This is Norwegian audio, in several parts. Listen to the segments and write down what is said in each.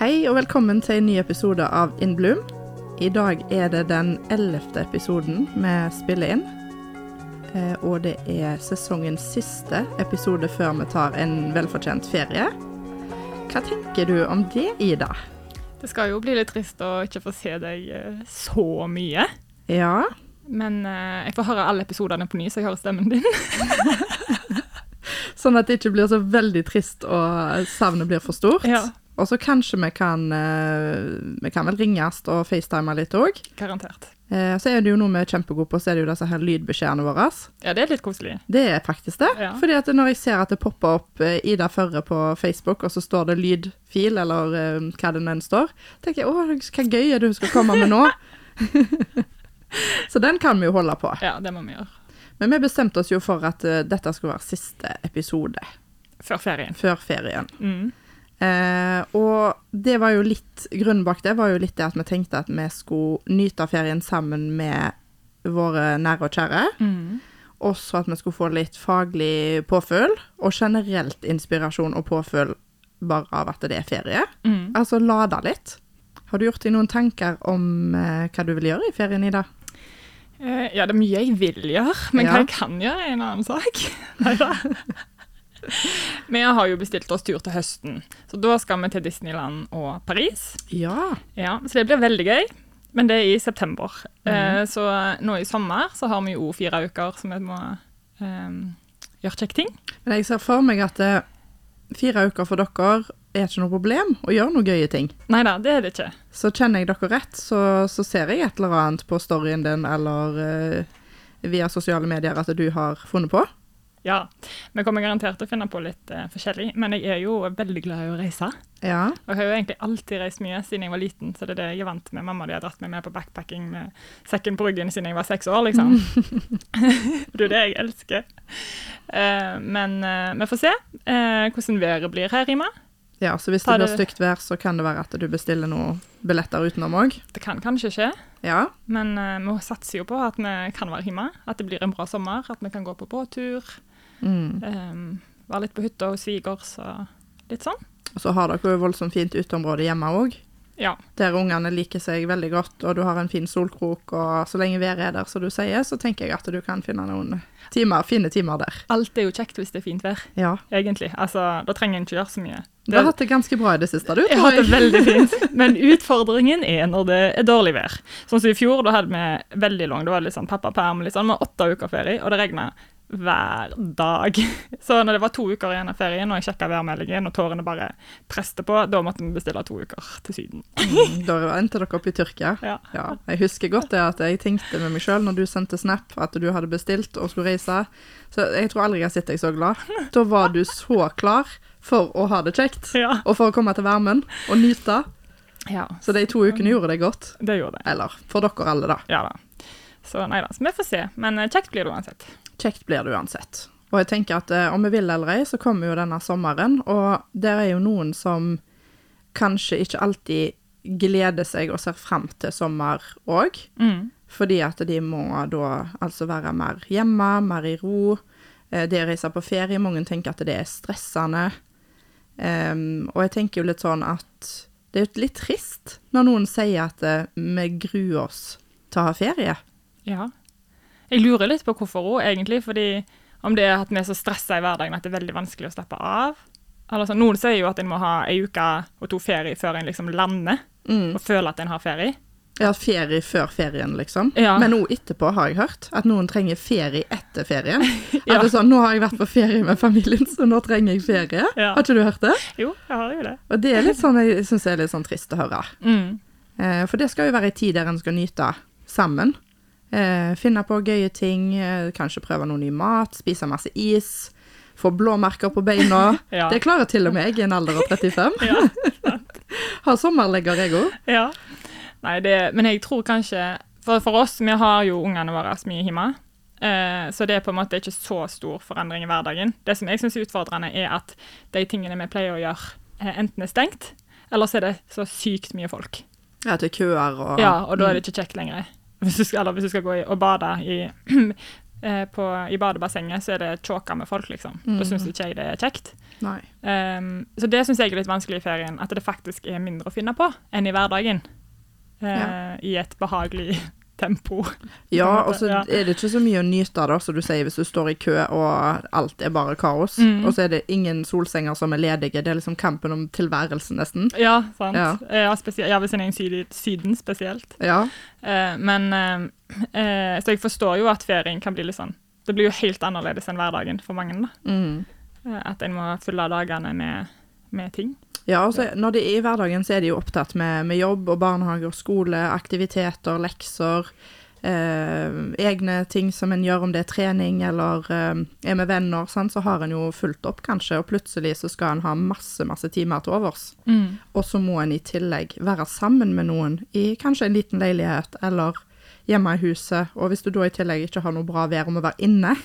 Hei og velkommen til en ny episode av In Bloom. I dag er det den ellevte episoden vi spiller inn. Eh, Og det er sesongens siste episode før vi tar en velfortjent ferie. Hva tenker du om det, Ida? Det skal jo bli litt trist å ikke få se deg eh, så mye. Ja, Men eh, jeg får høre alle episodene på ny, så jeg hører stemmen din. sånn at det ikke blir så veldig trist og savnet blir for stort. Ja. Og så kanskje vi kan, eh, vi kan vel ringes og facetime litt òg. Garantert. Eh, Så er det jo noe vi er kjempegode på, så er det jo disse her lydbeskjedene våre. Ja, det er litt koselig. Det er faktisk det. Ja. Fordi at når jeg ser at det popper opp eh, Ida Førre på Facebook, og så står det lydfil, eller hva det nå enn står, tenker jeg å, hva gøy er det hun skal komme med nå? så den kan vi jo holde på. Ja, det må vi gjøre. Men vi bestemte oss jo for at dette skulle være siste episode Før ferien. før ferien. Mm. Eh, og det var jo litt Grunnen bak det var jo litt det at vi tenkte at vi skulle nyte ferien sammen med våre nære og kjære. Mm. Også at vi skulle få litt faglig påfyll, og generelt inspirasjon og påfyll bare av at det er ferie. Mm. Altså lade litt. Har du gjort deg noen tanker om eh, hva du vil gjøre i ferien, Ida? Eh, ja, det er mye jeg vil gjøre, men Ja. hva jeg kan gjøre, er en annen sak. Neida. Vi har jo bestilt oss tur til høsten, så da skal vi til Disneyland og Paris. Ja. Ja, så det blir veldig gøy. Men det er i september. Eh, så nå i sommer så har vi jo fire uker som vi må eh, gjøre kjekke ting. Men jeg ser for meg at eh, fire uker for dere er ikke noe problem å gjøre noen gøye ting. Nei da, det er det ikke. Så kjenner jeg dere rett, så, så ser jeg et eller annet på storyen din eller eh, via sosiale medier at du har funnet på. Ja, vi kommer garantert til å finne på litt uh, forskjellig, men jeg er jo veldig glad i å reise. Ja. Og jeg har jo egentlig alltid reist mye siden jeg var liten, så det er det jeg er vant med. Mamma de har dratt meg med på backpacking med sekken på ryggen siden jeg var seks år, liksom. det er det jeg elsker. Uh, men uh, vi får se hvordan været blir her, Rima. ja, så hvis det blir stygt vær, så kan det være at du bestiller noen billetter utenom òg. Det kan kanskje skje, Ja. men uh, vi satser jo på at vi kan være hjemme. At det blir en bra sommer, at vi kan gå på båttur. Mm. Um, være litt på hytta hos svigers og litt sånn. Og så har dere jo voldsomt fint uteområde hjemme òg, Ja. der ungene liker seg veldig godt, og du har en fin solkrok, og så lenge været er der, som du sier, så tenker jeg at du kan finne noen timer, fine timer der. Alt er jo kjekt hvis det er fint vær, Ja. egentlig. Altså, da trenger en ikke gjøre så mye. Du har hatt det ganske bra i det siste, du, Jeg har hatt det veldig fint, men utfordringen er når det er dårlig vær. Sånn som i fjor, da hadde vi veldig lang, det var litt sånn pappaperm, litt sånn, med åtte uker ferie, og det regnet hver dag. Så når det var to uker igjen av ferien, og jeg sjekket værmeldingen, og tårene bare preste på, da måtte vi bestille to uker til syden. Mm, Da endte dere opp i Tyrkia. Ja. Ja, jeg husker godt det at jeg tenkte med meg sjøl når du sendte snap at du hadde bestilt og skulle reise. Så jeg tror aldri jeg har sett deg så glad. Da var du så klar for å ha det kjekt. Ja. Og for å komme til varmen og nyte. ja. Så de to ukene gjorde det godt. Det gjorde det. Eller for dere alle, da. Ja da. Så nei da, så vi får se. Men eh, kjekt blir det uansett. Kjekt blir det uansett. Og jeg tenker at eh, om vi vil eller ei, så kommer jo denne sommeren. Og der er jo noen som kanskje ikke alltid gleder seg og ser fram til sommer òg. Mm. Fordi at de må da altså være mer hjemme, mer i ro. Eh, Det å reise på ferie, mange tenker at det er stressende. Um, og jeg tenker jo litt sånn at det er litt trist når noen sier at eh, vi gruer oss til å ha ferie. Ja. Jeg lurer litt på hvorfor hun, egentlig. fordi om det er at vi er så stressa i hverdagen at det er veldig vanskelig å slappe av. Sånn, Noen sier jo at en må ha ei uke og to ferie før en liksom lander Mm. og føler at en har ferie. Ja, ferie før ferien, liksom. Ja. Men òg etterpå har jeg hørt at noen trenger ferie etter ferien. Ja. At det er sånn, Nå har jeg vært på ferie med familien, så nå trenger jeg ferie. Ja. Har ikke du hørt det? Jo, jeg har jo det. Og det er litt sånn, jeg syns er litt sånn trist å høre. Mm. Eh, for det skal jo være en tid der en skal nyte sammen. Eh, finne på gøye ting, eh, kanskje prøve noe ny mat, spise masse is. Få blåmerker på beina. Ja. Det klarer til og med jeg i en alder av 35. Ja. Har sommerlegger, jeg òg. ja. Nei, det, men jeg tror kanskje For, for oss, vi har jo ungene våre mye hjemme. Eh, så det er på en måte ikke så stor forandring i hverdagen. Det som jeg syns er utfordrende, er at de tingene vi pleier å gjøre, er enten er stengt, eller så er det så sykt mye folk. Ja, til køer og Ja, og da er det ikke kjekt lenger. Hvis du skal, eller hvis du skal gå i, og bade i eh, på, i badebassenget, så er det tjåka med folk, liksom. Da syns ikke jeg det er kjekt. Um, så det syns jeg er litt vanskelig i ferien, at det faktisk er mindre å finne på enn i hverdagen. Uh, Ja. I et behagelig tempo. Ja, og så ja. er det ikke så mye å nyte da, som du sier, hvis du står i kø og alt er bare kaos. Mm. Og så er det ingen solsenger som er ledige. Det er liksom kampen om tilværelsen, nesten. Ja, sant. Ja. Ja, spesie- ja hvis en er i syden, syden spesielt. Ja. Eh, men eh, eh, Så jeg forstår jo at ferien kan bli litt sånn Det blir jo helt annerledes enn hverdagen for mange. da. Mm. Eh, at en må fylle dagene med, med ting. Ja, altså, så når de er i hverdagen, så er de jo opptatt med, med jobb og barnehage og skole, aktiviteter, lekser, eh, egne ting som en gjør, om det er trening eller eh, er med venner, sant? så har en jo fulgt opp, kanskje, og plutselig så skal en ha masse, masse timer til overs. Og så må en i tillegg være sammen med noen i kanskje en liten leilighet eller hjemme i huset, og hvis du da i tillegg ikke har noe bra vær om å være inne,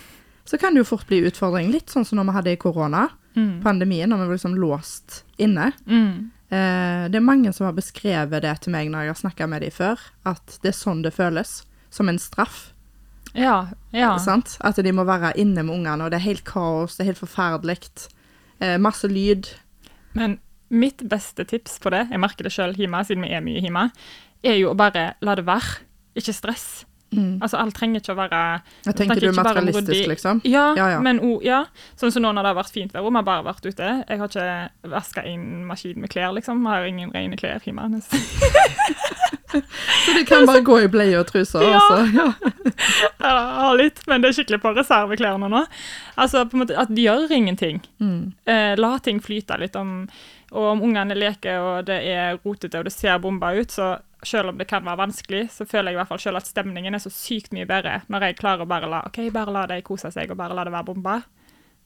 så kan det jo fort bli utfordring, litt sånn som når vi hadde i korona, Mm. pandemien, når vi var liksom låst inne. Mm. Eh, det er mange som har beskrevet det til meg når jeg har snakka med dem før, at det er sånn det føles. Som en straff. Ja. ja. Sant? At de må være inne med ungene, og det er helt kaos, det er helt forferdelig. Eh, masse lyd. Men mitt beste tips på det, jeg merker det sjøl hjemme, siden vi er mye hjemme, er jo å bare la det være. Ikke stress. Altså, alt trenger ikke å være Jeg tenker snakker du materialistisk, liksom? Ja, Ja, ja. men òg ja. Sånn som nå når det har vært fint vær, og vi har bare vært ute. Jeg har ikke vaska inn maskin med klær, liksom. Vi har ingen rene klær hjemme. Så de kan bare gå i bleie og truser, Ja. altså. Ja. Jeg har litt, men det er skikkelig på reserveklærne nå. Altså, på en måte, At de gjør ingenting. Mm. Eh, la ting flyte litt. Om, og om ungene leker og det er rotete og det ser bomba ut, så selv om det kan være vanskelig, så føler jeg i hvert fall selv at stemningen er så sykt mye bedre når jeg klarer å bare la ok, bare la dem kose seg og bare la det være bomba.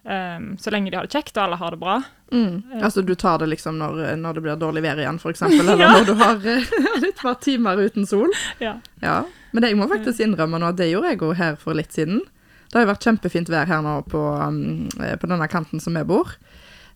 Um, så lenge de har det kjekt og alle har det bra. Mm. Altså du tar det liksom når, når det blir dårlig vær igjen, eksempel, eller Ja. når du har eh, litt par timer uten sol. Ja. Ja, men det, jeg må faktisk innrømme nå at det gjorde jeg jo her for litt siden. Det har jo vært kjempefint vær her nå på, um, eh, på denne kanten som jeg bor.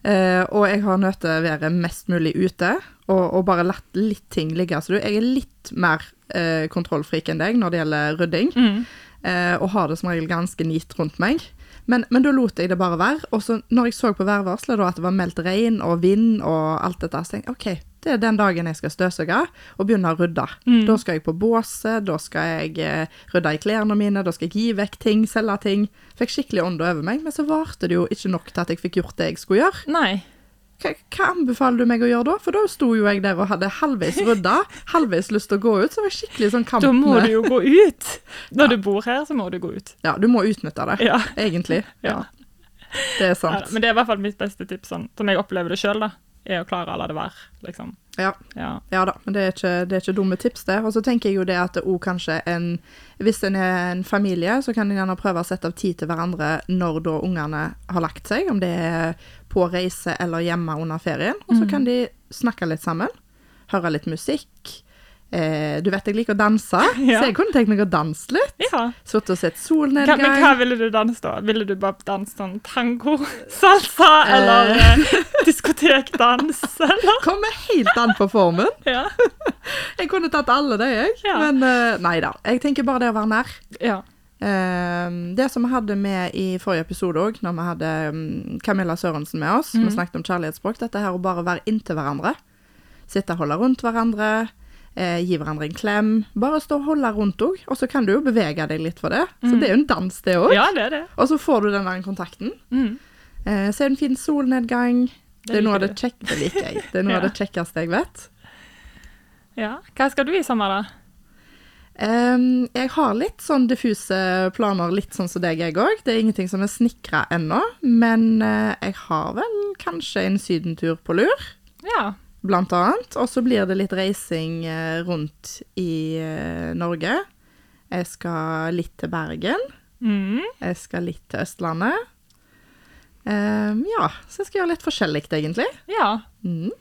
Uh, og jeg har nødt til å være mest mulig ute, og, og bare latt litt ting ligge. Så du, jeg er litt mer eh, kontrollfrik enn deg når det gjelder rydding, Mm. eh, og har det som regel ganske nit rundt meg. Men, men da lot jeg det bare være. Og så når jeg så på værvarselet da at det var meldt regn og vind og alt dette, så tenkte jeg OK, det er den dagen jeg skal støvsuge og begynne å rydde. Mm. Da skal jeg på båset, da skal jeg eh, rydde i klærne mine, da skal jeg gi vekk ting, selge ting. Fikk skikkelig ånda over meg, men så varte det jo ikke nok til at jeg fikk gjort det jeg skulle gjøre. Nei. Hva, hva anbefaler du meg å gjøre da? For da sto jo jeg der og hadde halvveis rydda, halvveis lyst til å gå ut, så var jeg skikkelig sånn kamp Da må du jo gå ut. Når du bor her, så må du gå ut. Ja, du må utnytte det, Ja. egentlig. Ja. Ja. Det er Ja, sant. men det er i hvert fall mitt beste tips, sånn, som jeg opplever det sjøl, er å klare å la det være. Liksom. Ja. Ja. Ja da, men det er ikke, det er ikke dumme tips, det. Og så tenker jeg jo det at det òg kanskje en Hvis en er en familie, så kan en gjerne prøve å sette av tid til hverandre når da ungene har lagt seg, om det er på reise eller hjemme under ferien. Og så kan de snakke litt sammen, høre litt musikk. Eh, du vet jeg liker å danse, Ja. så jeg kunne tenkt meg å danse litt. ja. Sittet og sett Hva, men hva ville du danse da? Ville du bare danse sånn tango, salsa Eh. eller eh, diskotekdans, eller? Kommer helt an på formen. Ja. Jeg kunne tatt alle det, jeg. Ja. Men eh, nei da. Jeg tenker bare det å være nær. ja. Ehm, det som vi hadde med i forrige episode òg, når vi hadde um, Camilla Sørensen med oss, vi snakket om kjærlighetsspråk, dette her å bare være inntil hverandre. Sitte og holde rundt hverandre, eh, gi hverandre en klem. Bare stå og holde rundt òg, og så kan du jo bevege deg litt for det. Så det er jo en dans, det òg. ja, det er det. Og så får du den der kontakten. Mm. Eh, se en fin solnedgang. Det, er noe av det kjekke det liker jeg. Det er noe av det kjekkeste jeg vet. Ja. Hva skal du i sommer, da? Um, jeg har litt sånn diffuse planer, litt sånn som deg, jeg òg. Det er ingenting som er snikra ennå, men uh, jeg har vel kanskje en sydentur på lur, Ja. Blant annet. Og så blir det litt reising eh, rundt i eh, Norge. Jeg skal litt til Bergen. Mm. Jeg skal litt til Østlandet. Um, ja, så jeg skal gjøre litt forskjellig, egentlig. ja. Mm.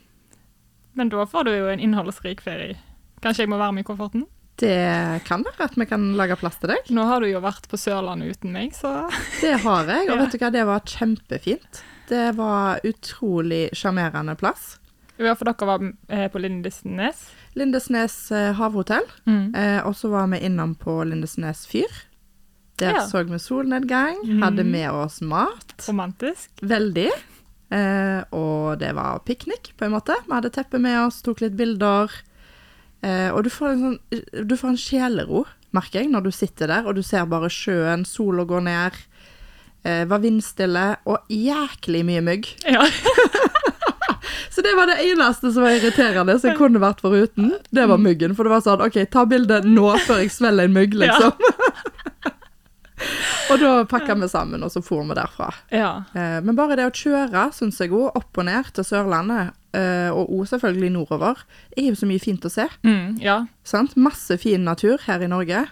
Men da får du jo en innholdsrik ferie. Kanskje jeg må være med i kofferten? Det kan være at vi kan lage plass til deg. Nå har du jo vært på Sørlandet uten meg, så Det har jeg, og vet du hva, det var kjempefint. Det var utrolig sjarmerende plass. Ja, for dere var eh, på Lindesnes. Lindesnes eh, havhotell, Mm. eh, og så var vi innom på Lindesnes fyr. Der Ja. så vi solnedgang, Mm. hadde med oss mat. Romantisk. Veldig. Eh, og det var piknik, på en måte. Vi hadde teppe med oss, tok litt bilder. Eh, og du får, en sånn, du får en sjelero, merker jeg, når du sitter der og du ser bare sjøen, sola går ned. Eh, var vindstille og jæklig mye mygg. Ja. Så det var det eneste som var irriterende, som jeg kunne vært foruten. Det var myggen. For det var sånn OK, ta bildet nå før jeg svelger en mygg, liksom. og da pakka vi sammen, og så for vi derfra. ja. Eh, men bare det å kjøre, syns jeg òg, opp og ned til Sørlandet, eh, og òg selvfølgelig nordover, er jo så mye fint å se. Mm, ja. Sant? Masse fin natur her i Norge.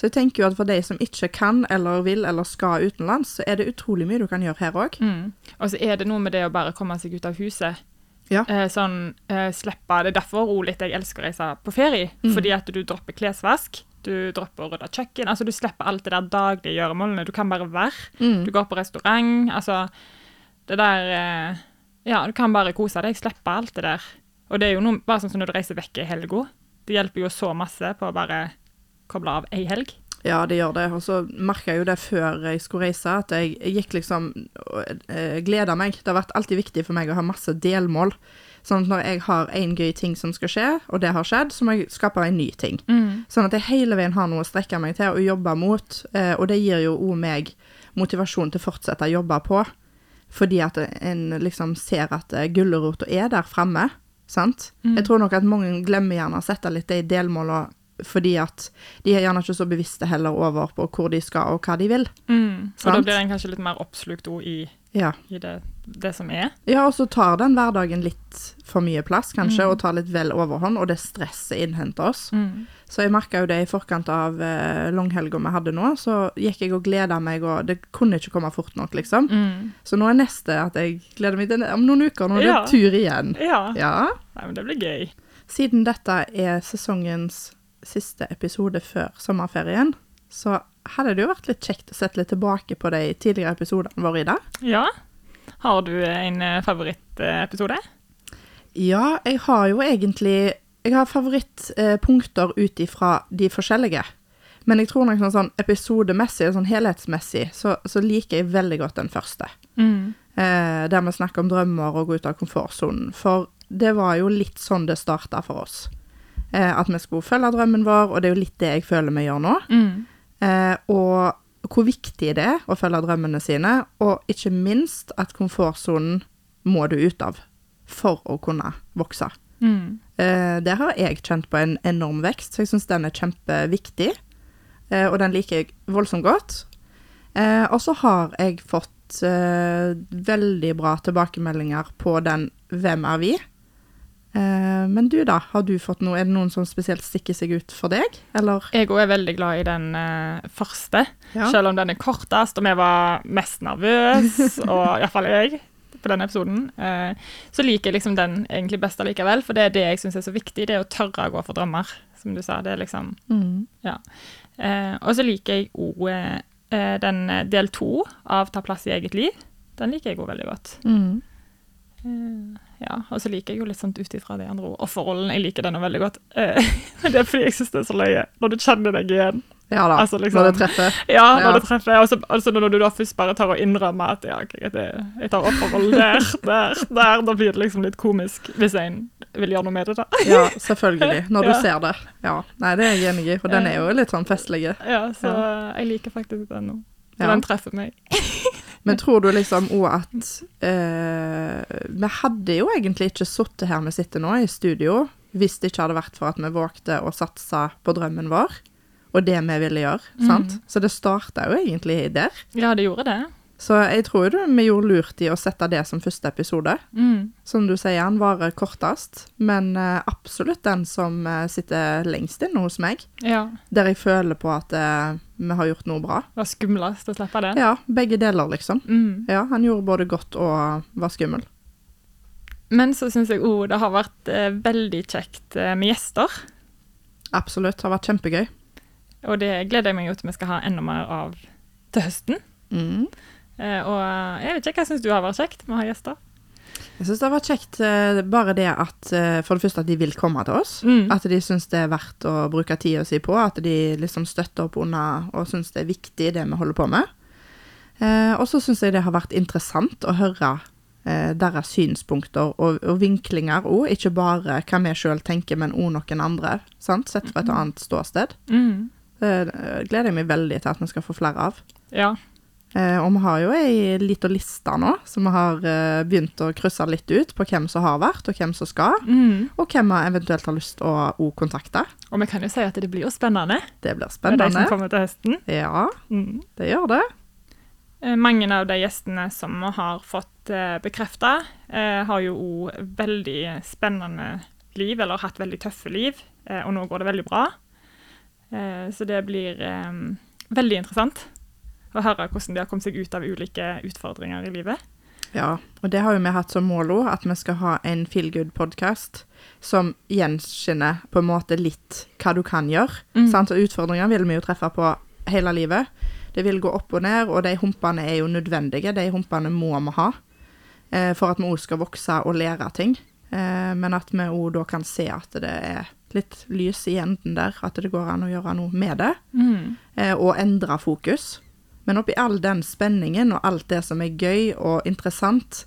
Så jeg tenker jo at for de som ikke kan eller vil eller skal utenlands, så er det utrolig mye du kan gjøre her òg. Mm. Og så er det noe med det å bare komme seg ut av huset. Ja. Eh, sånn eh, slippe Det er derfor òg litt jeg elsker å reise på ferie. Mm. Fordi at du dropper klesvask, du dropper å rydde kjøkken. Altså du slipper alt det der daglige gjøremålene. Du kan bare være. Mm. Du går på restaurant. Altså det der eh, Ja, du kan bare kose deg. Slippe alt det der. Og det er jo noe, bare sånn som når du reiser vekk i helga. Det hjelper jo så masse på å bare koble av ei helg. Ja, det gjør det. Og så merka jeg jo det før jeg skulle reise, at jeg, jeg gikk liksom og eh, gleda meg. Det har vært alltid viktig for meg å ha masse delmål. Sånn at når jeg har én gøy ting som skal skje, og det har skjedd, så må jeg skape en ny ting. Sånn at jeg hele veien har noe å strekke meg til og jobbe mot. Eh, og det gir jo òg meg motivasjon til å fortsette å jobbe på. Fordi at en liksom ser at eh, gulrota er der fremme. Sant? Jeg tror nok at mange glemmer gjerne å sette litt de delmåla fordi at de er gjerne ikke så bevisste heller over på hvor de skal og hva de vil. Mm. Og da blir en kanskje litt mer oppslukt òg i, Ja, i det, det som er. ja og så tar den hverdagen litt for mye plass, kanskje, Mm. og tar litt vel overhånd, og det stresset innhenter oss. Mm. Så jeg merka jo det i forkant av eh, langhelga vi hadde nå, så gikk jeg og gleda meg, og det kunne ikke komme fort nok, liksom. Mm. Så nå er neste at jeg gleder meg til om noen uker, nå er det Ja. tur igjen. Ja. Ja. Nei, men det blir gøy. Siden dette er sesongens siste episode før sommerferien, så hadde det jo vært litt kjekt å sette litt tilbake på de tidligere episodene våre i dag. Ja. Har du en eh, favorittepisode? Ja, jeg har jo egentlig Jeg har favorittpunkter ut ifra de forskjellige. Men jeg tror nok sånn, sånn episodemessig og sånn helhetsmessig så, så liker jeg veldig godt den første. Mm. Eh, der vi snakker om drømmer og gå ut av komfortsonen. For det var jo litt sånn det starta for oss. Eh, at vi skulle følge drømmen vår, og det er jo litt det jeg føler vi gjør nå. Mm. Eh, og hvor viktig det er å følge drømmene sine, og ikke minst at komfortsonen må du ut av for å kunne vokse. Mm. Eh, der har jeg kjent på en enorm vekst, så jeg syns den er kjempeviktig. Eh, og den liker jeg voldsomt godt. Eh, og så har jeg fått eh, veldig bra tilbakemeldinger på den 'Hvem er vi?' Eh, men du, da? Har du fått noe? Er det noen som spesielt stikker seg ut for deg, eller? Jeg òg er veldig glad i den eh, første, Ja. selv om den er kortest, og vi var mest nervøse, og iallfall jeg, på den episoden. Eh, så liker jeg liksom den egentlig best allikevel, for det er det jeg syns er så viktig, det er å tørre å gå for drømmer, som du sa. Det er liksom Mm. Eh, og så liker jeg òg den del to av Ta plass i eget liv. Den liker jeg òg veldig godt. Mm. Eh, ja, og så liker jeg jo litt sånn ut ifra de andre. Offerrollen, jeg liker den veldig godt. Eh, men det er fordi jeg syns det er så løye når du kjenner deg igjen. Ja da, Altså, liksom- når det treffer. Ja, når Ja. det treffer. Også, altså når du da først bare tar og innrømmer at ja, jeg, det, jeg tar offerrollen der, der, der, da blir det liksom litt komisk hvis en vil gjøre noe med det, da. Ja, selvfølgelig. Når du Ja. ser det. Ja. Nei, det er jeg enig i, for den er jo litt sånn festlig. Ja, så jeg liker faktisk den nå. Så. Den treffer meg. Men tror du liksom òg at eh, Vi hadde jo egentlig ikke sittet her vi sitter nå, i studio, hvis det ikke hadde vært for at vi vågte å satse på drømmen vår, og det vi ville gjøre. sant? Så det starta jo egentlig der. Ja, det gjorde det. Så jeg tror jo vi gjorde lurt i å sette det som første episode. Mm. Som du sier, den varer kortest, men eh, absolutt den som eh, sitter lengst inne hos meg. Ja. Der jeg føler på at eh, vi har gjort noe bra. Det var skumlest å slippe det. Ja, begge deler, liksom. Mm. Ja, han gjorde både godt og var skummel. Men så syns jeg òg det har vært eh, veldig kjekt med gjester. Absolutt. Det har vært kjempegøy. Og det gleder jeg meg jo til vi skal ha enda mer av til høsten. Mm. Eh, og eh, jeg vet ikke, hva syns du har vært kjekt med å ha gjester? Jeg syns det har vært kjekt eh, bare det at for det første at de vil komme til oss. Mm. At de syns det er verdt å bruke tida si på. At de liksom støtter opp under og syns det er viktig det vi holder på med. Eh, og så syns jeg det har vært interessant å høre eh, deres synspunkter og, og vinklinger òg. Ikke bare hva vi sjøl tenker, men òg noen andre. Sant? Sett fra et annet ståsted. Mm. Det gleder jeg meg veldig til at vi skal få flere av. Ja. Eh, og vi har jo ei lita liste nå, som vi har eh, begynt å krysse litt ut på hvem som har vært, og hvem som skal. Mm. Og hvem vi eventuelt har lyst til å å kontakte. Og vi kan jo si at det blir jo spennende Det blir med de som kommer til høsten. Ja, Mm. det gjør det. Eh, Mange av de gjestene som vi har fått eh, bekrefta, har jo òg veldig spennende liv, eller hatt veldig tøffe liv, og nå går det veldig bra. Så det blir veldig interessant å høre hvordan de har kommet seg ut av ulike utfordringer i livet. Ja, og det har jo vi hatt som mål òg, at vi skal ha en feel good-podkast som gjenskinner på en måte litt hva du kan gjøre. Mm. Sant? Og utfordringer vil vi jo treffe på hele livet. Det vil gå opp og ned, og de humpene er jo nødvendige. De humpene må vi ha eh, for at vi òg skal vokse og lære ting. Eh, men at vi òg da kan se at det er litt lys i enden der, at det går an å gjøre noe med det. Mm. eh, og endre fokus. Men oppi all den spenningen og alt det som er gøy og interessant,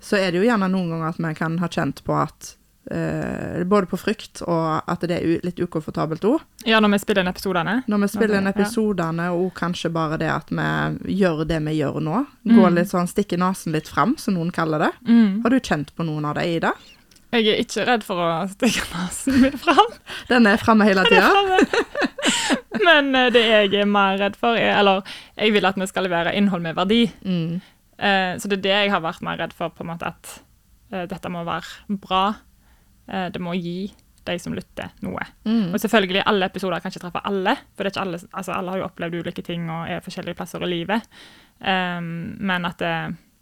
så er det jo gjerne noen ganger at vi kan ha kjent på at eh, Både på frykt og at det er litt ukomfortabelt òg. Ja, når vi spiller inn episodene. Når vi spiller inn Ja. og kanskje bare det at vi gjør det vi gjør nå. Går Mm. litt sånn, stikker nesen litt fram, som noen kaller det. Mm. Har du kjent på noen av det, Ida? Jeg er ikke redd for å stikke nesen min fram. Den er framme hele tida. Men eh, det jeg er mer redd for, er Eller jeg vil at vi skal levere innhold med verdi. Mm. Eh, så det er det jeg har vært mer redd for, på en måte at eh, dette må være bra. Det må gi de som lytter, noe. Mm. Og selvfølgelig, alle episoder kan ikke treffe alle, for det er ikke alle, altså alle har jo opplevd ulike ting og er forskjellige plasser i livet. Um, men at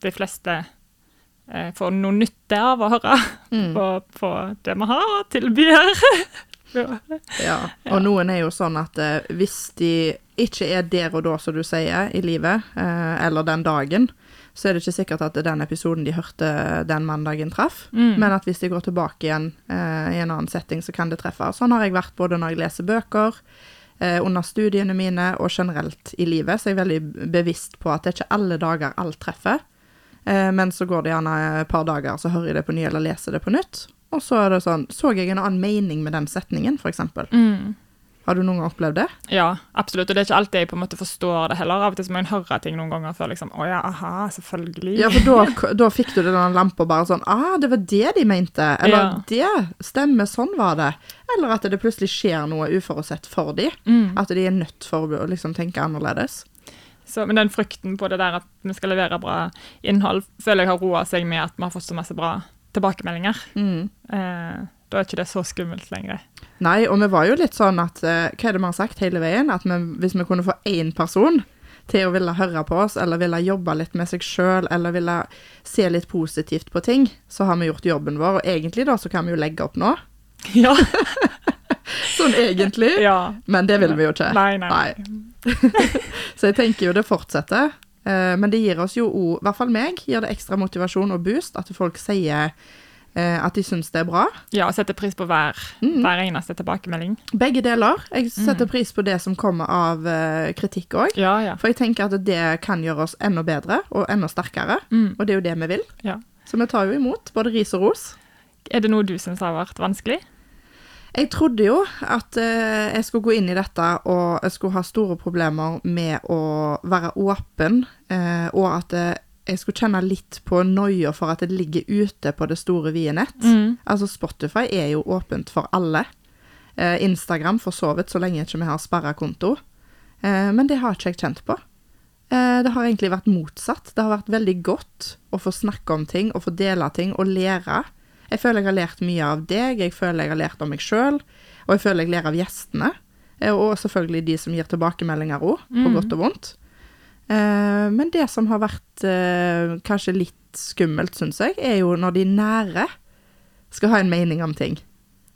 de fleste får noe nytte av å høre Mm. på, på det vi har å tilby her. Ja. Ja, og noen er jo sånn at eh, hvis de ikke er der og da, som du sier, i livet, eh, eller den dagen, så er det ikke sikkert at den episoden de hørte den mandagen traff. Mm. Men at hvis de går tilbake igjen eh, i en annen setting, så kan det treffe. Sånn har jeg vært både når jeg leser bøker, eh, under studiene mine og generelt i livet. Så jeg er veldig bevisst på at det er ikke alle dager alt treffer. Eh, men så går det gjerne et par dager, så hører jeg det på ny eller leser det på nytt. Og så er det sånn Så jeg en annen mening med den setningen, eksempel. Mm. Har du noen gang opplevd det? Ja, absolutt. Og det er ikke alltid jeg på en måte forstår det heller. Av og til så må jeg høre ting noen ganger før liksom Å ja, aha, selvfølgelig. Ja, for da, da fikk du den lampa bare sånn Ah, det var det de mente. Eller det stemmer, sånn var det. Eller at det plutselig skjer noe uforutsett for de. Mm. At de er nødt for å liksom tenke annerledes. Så, men den frykten på det der at vi skal levere bra innhold, føler jeg har roa seg med at vi har fått så masse bra tilbakemeldinger. Mm. Eh, da er ikke det så skummelt lenger. Nei, og vi var jo litt sånn at eh, Hva er det vi har sagt hele veien? At vi, hvis vi kunne få én person til å ville høre på oss, eller ville jobbe litt med seg sjøl, eller ville se litt positivt på ting, så har vi gjort jobben vår. Og egentlig da så kan vi jo legge opp nå. Ja. Sånn egentlig. ja. Men det vil vi jo ikke. Nei, nei. Så jeg tenker jo det fortsetter. Eh, men det gir oss jo òg, i hvert fall meg, gir det ekstra motivasjon og boost at folk sier eh, at de syns det er bra. Ja, og setter pris på hver, Mm. hver eneste tilbakemelding. Begge deler. Jeg setter pris på det som kommer av eh, kritikk òg. Ja, ja. For jeg tenker at det kan gjøre oss enda bedre og enda sterkere. Mm. Og det er jo det vi vil. Ja. Så vi tar jo imot både ris og ros. Er det noe du syns har vært vanskelig? Jeg trodde jo at eh, jeg skulle gå inn i dette og jeg skulle ha store problemer med å være åpen, eh, og at eh, jeg skulle kjenne litt på noia for at det ligger ute på det store vide nett. Mm. Altså Spotify er jo åpent for alle. Eh, Instagram for så vidt, så lenge ikke vi har sperra konto. Eh, men det har ikke jeg kjent på. Eh, det har egentlig vært motsatt. Det har vært veldig godt å få snakke om ting, og få dele ting, og lære. Jeg føler jeg har lært mye av deg, jeg føler jeg har lært om meg sjøl, og jeg føler jeg lærer av gjestene. Eh, og selvfølgelig de som gir tilbakemeldinger òg, på Mm. godt og vondt. Eh, men det som har vært eh, kanskje litt skummelt, syns jeg, er jo når de nære skal ha en mening om ting.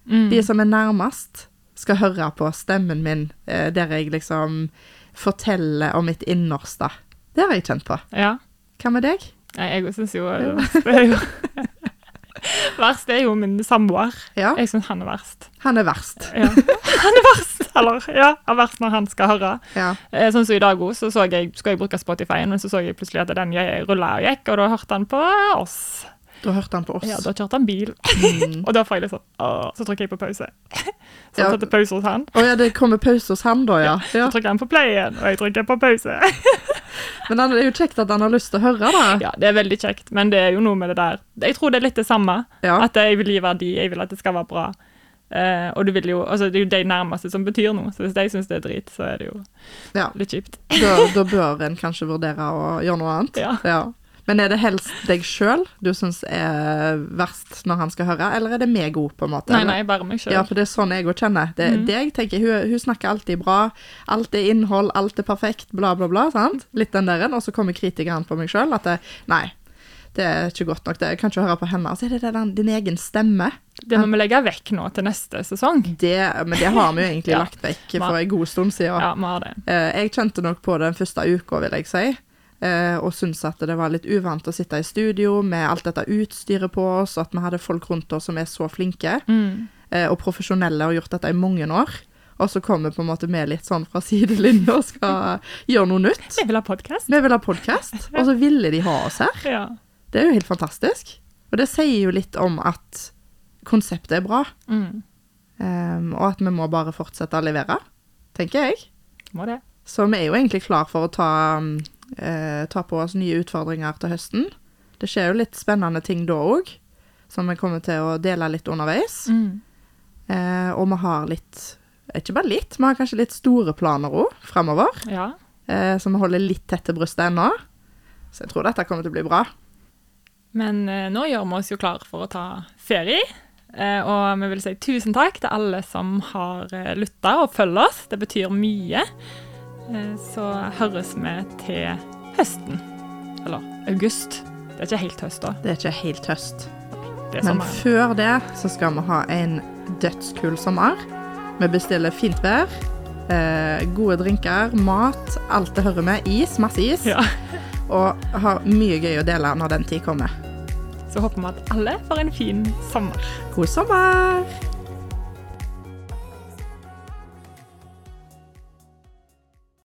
Mm. De som er nærmest, skal høre på stemmen min eh, der jeg liksom forteller om mitt innerste. Det har jeg kjent på. Ja. Hva med deg? Nei, Jeg syns jo det er jo Verst er jo min samboer. Ja, Jeg syns han er verst. han er verst. Ja. Han er verst, eller ja, er verst når han skal høre. Ja. Eh, Sånn som i dag også, så så jeg, skulle jeg bruke Spotify, men så så jeg plutselig at den rulla og gikk, og da hørte han på oss. Da hørte han på oss. Ja, da kjørte han bil. Mm. og da får jeg litt sånn åh, Så trykker jeg på pause. Så Ja. det pause hos han. Å ja, det kommer pause hos han da, ja. ja. Så trykker han på play igjen, og jeg trykker på pause. Men det er jo kjekt at han har lyst til å høre, da. Ja, det er veldig kjekt, men det er jo noe med det der Jeg tror det er litt det samme. Ja. At jeg vil gi verdi, jeg vil at det skal være bra. Uh, og du jo, altså det er jo de nærmeste som betyr noe, så hvis de syns det er drit, så er det jo Ja. litt kjipt. Da, da bør en kanskje vurdere å gjøre noe annet. Ja. Men er det helst deg sjøl du syns er verst når han skal høre, eller er det meg òg, på en måte? Nei, nei, bare meg sjøl. Ja, for det er sånn jeg òg kjenner. Det er mm. deg, tenker. Hun, hun snakker alltid bra. Alt er innhold, alt er perfekt, bla, bla, bla. sant? Litt den der. Og så kommer kritikeren på meg sjøl at det, nei, det er ikke godt nok. Det, jeg kan ikke høre på henne. Og så er det den, din egen stemme. Det må vi legge vekk nå til neste sesong. Det, men det har vi jo egentlig Ja. lagt vekk for en god stund siden. Ja, vi har det. Eh, jeg kjente nok på det den første uka, vil jeg si. Eh, og syntes at det var litt uvant å sitte i studio med alt dette utstyret på oss, og at vi hadde folk rundt oss som er så flinke Mm. eh, og profesjonelle og gjort dette i mange år. Og så kommer på en måte vi litt sånn fra sidelinja og skal gjøre noe nytt. Vi vil ha podkast. Vi vil ha podkast, og så ville de ha oss her. Ja. Det er jo helt fantastisk. Og det sier jo litt om at konseptet er bra, Mm. Um, og at vi må bare fortsette å levere, tenker jeg. Må det. Så vi er jo egentlig klar for å ta, mm, eh, ta på oss nye utfordringer til høsten. Det skjer jo litt spennende ting da òg, som vi kommer til å dele litt underveis. Mm. Eh, og vi har litt Ikke bare litt, vi har kanskje litt store planer òg framover. Ja. Eh, så vi holder litt tett til brystet ennå. Så jeg tror dette kommer til å bli bra. Men eh, nå gjør vi oss jo klar for å ta ferie. Eh, og vi vil si tusen takk til alle som har eh, lytta og følger oss. Det betyr mye. Eh, så høres vi til høsten. Eller august. Det er ikke helt høst, da. Det er ikke helt høst. Men før det så skal vi ha en dødskul sommer. Vi bestiller fint vær, eh, gode drinker, mat, alt det hører med. Is, masse is. Ja. Og har mye gøy å dele når den tid kommer. Så håper vi at alle får en fin sommer. God sommer!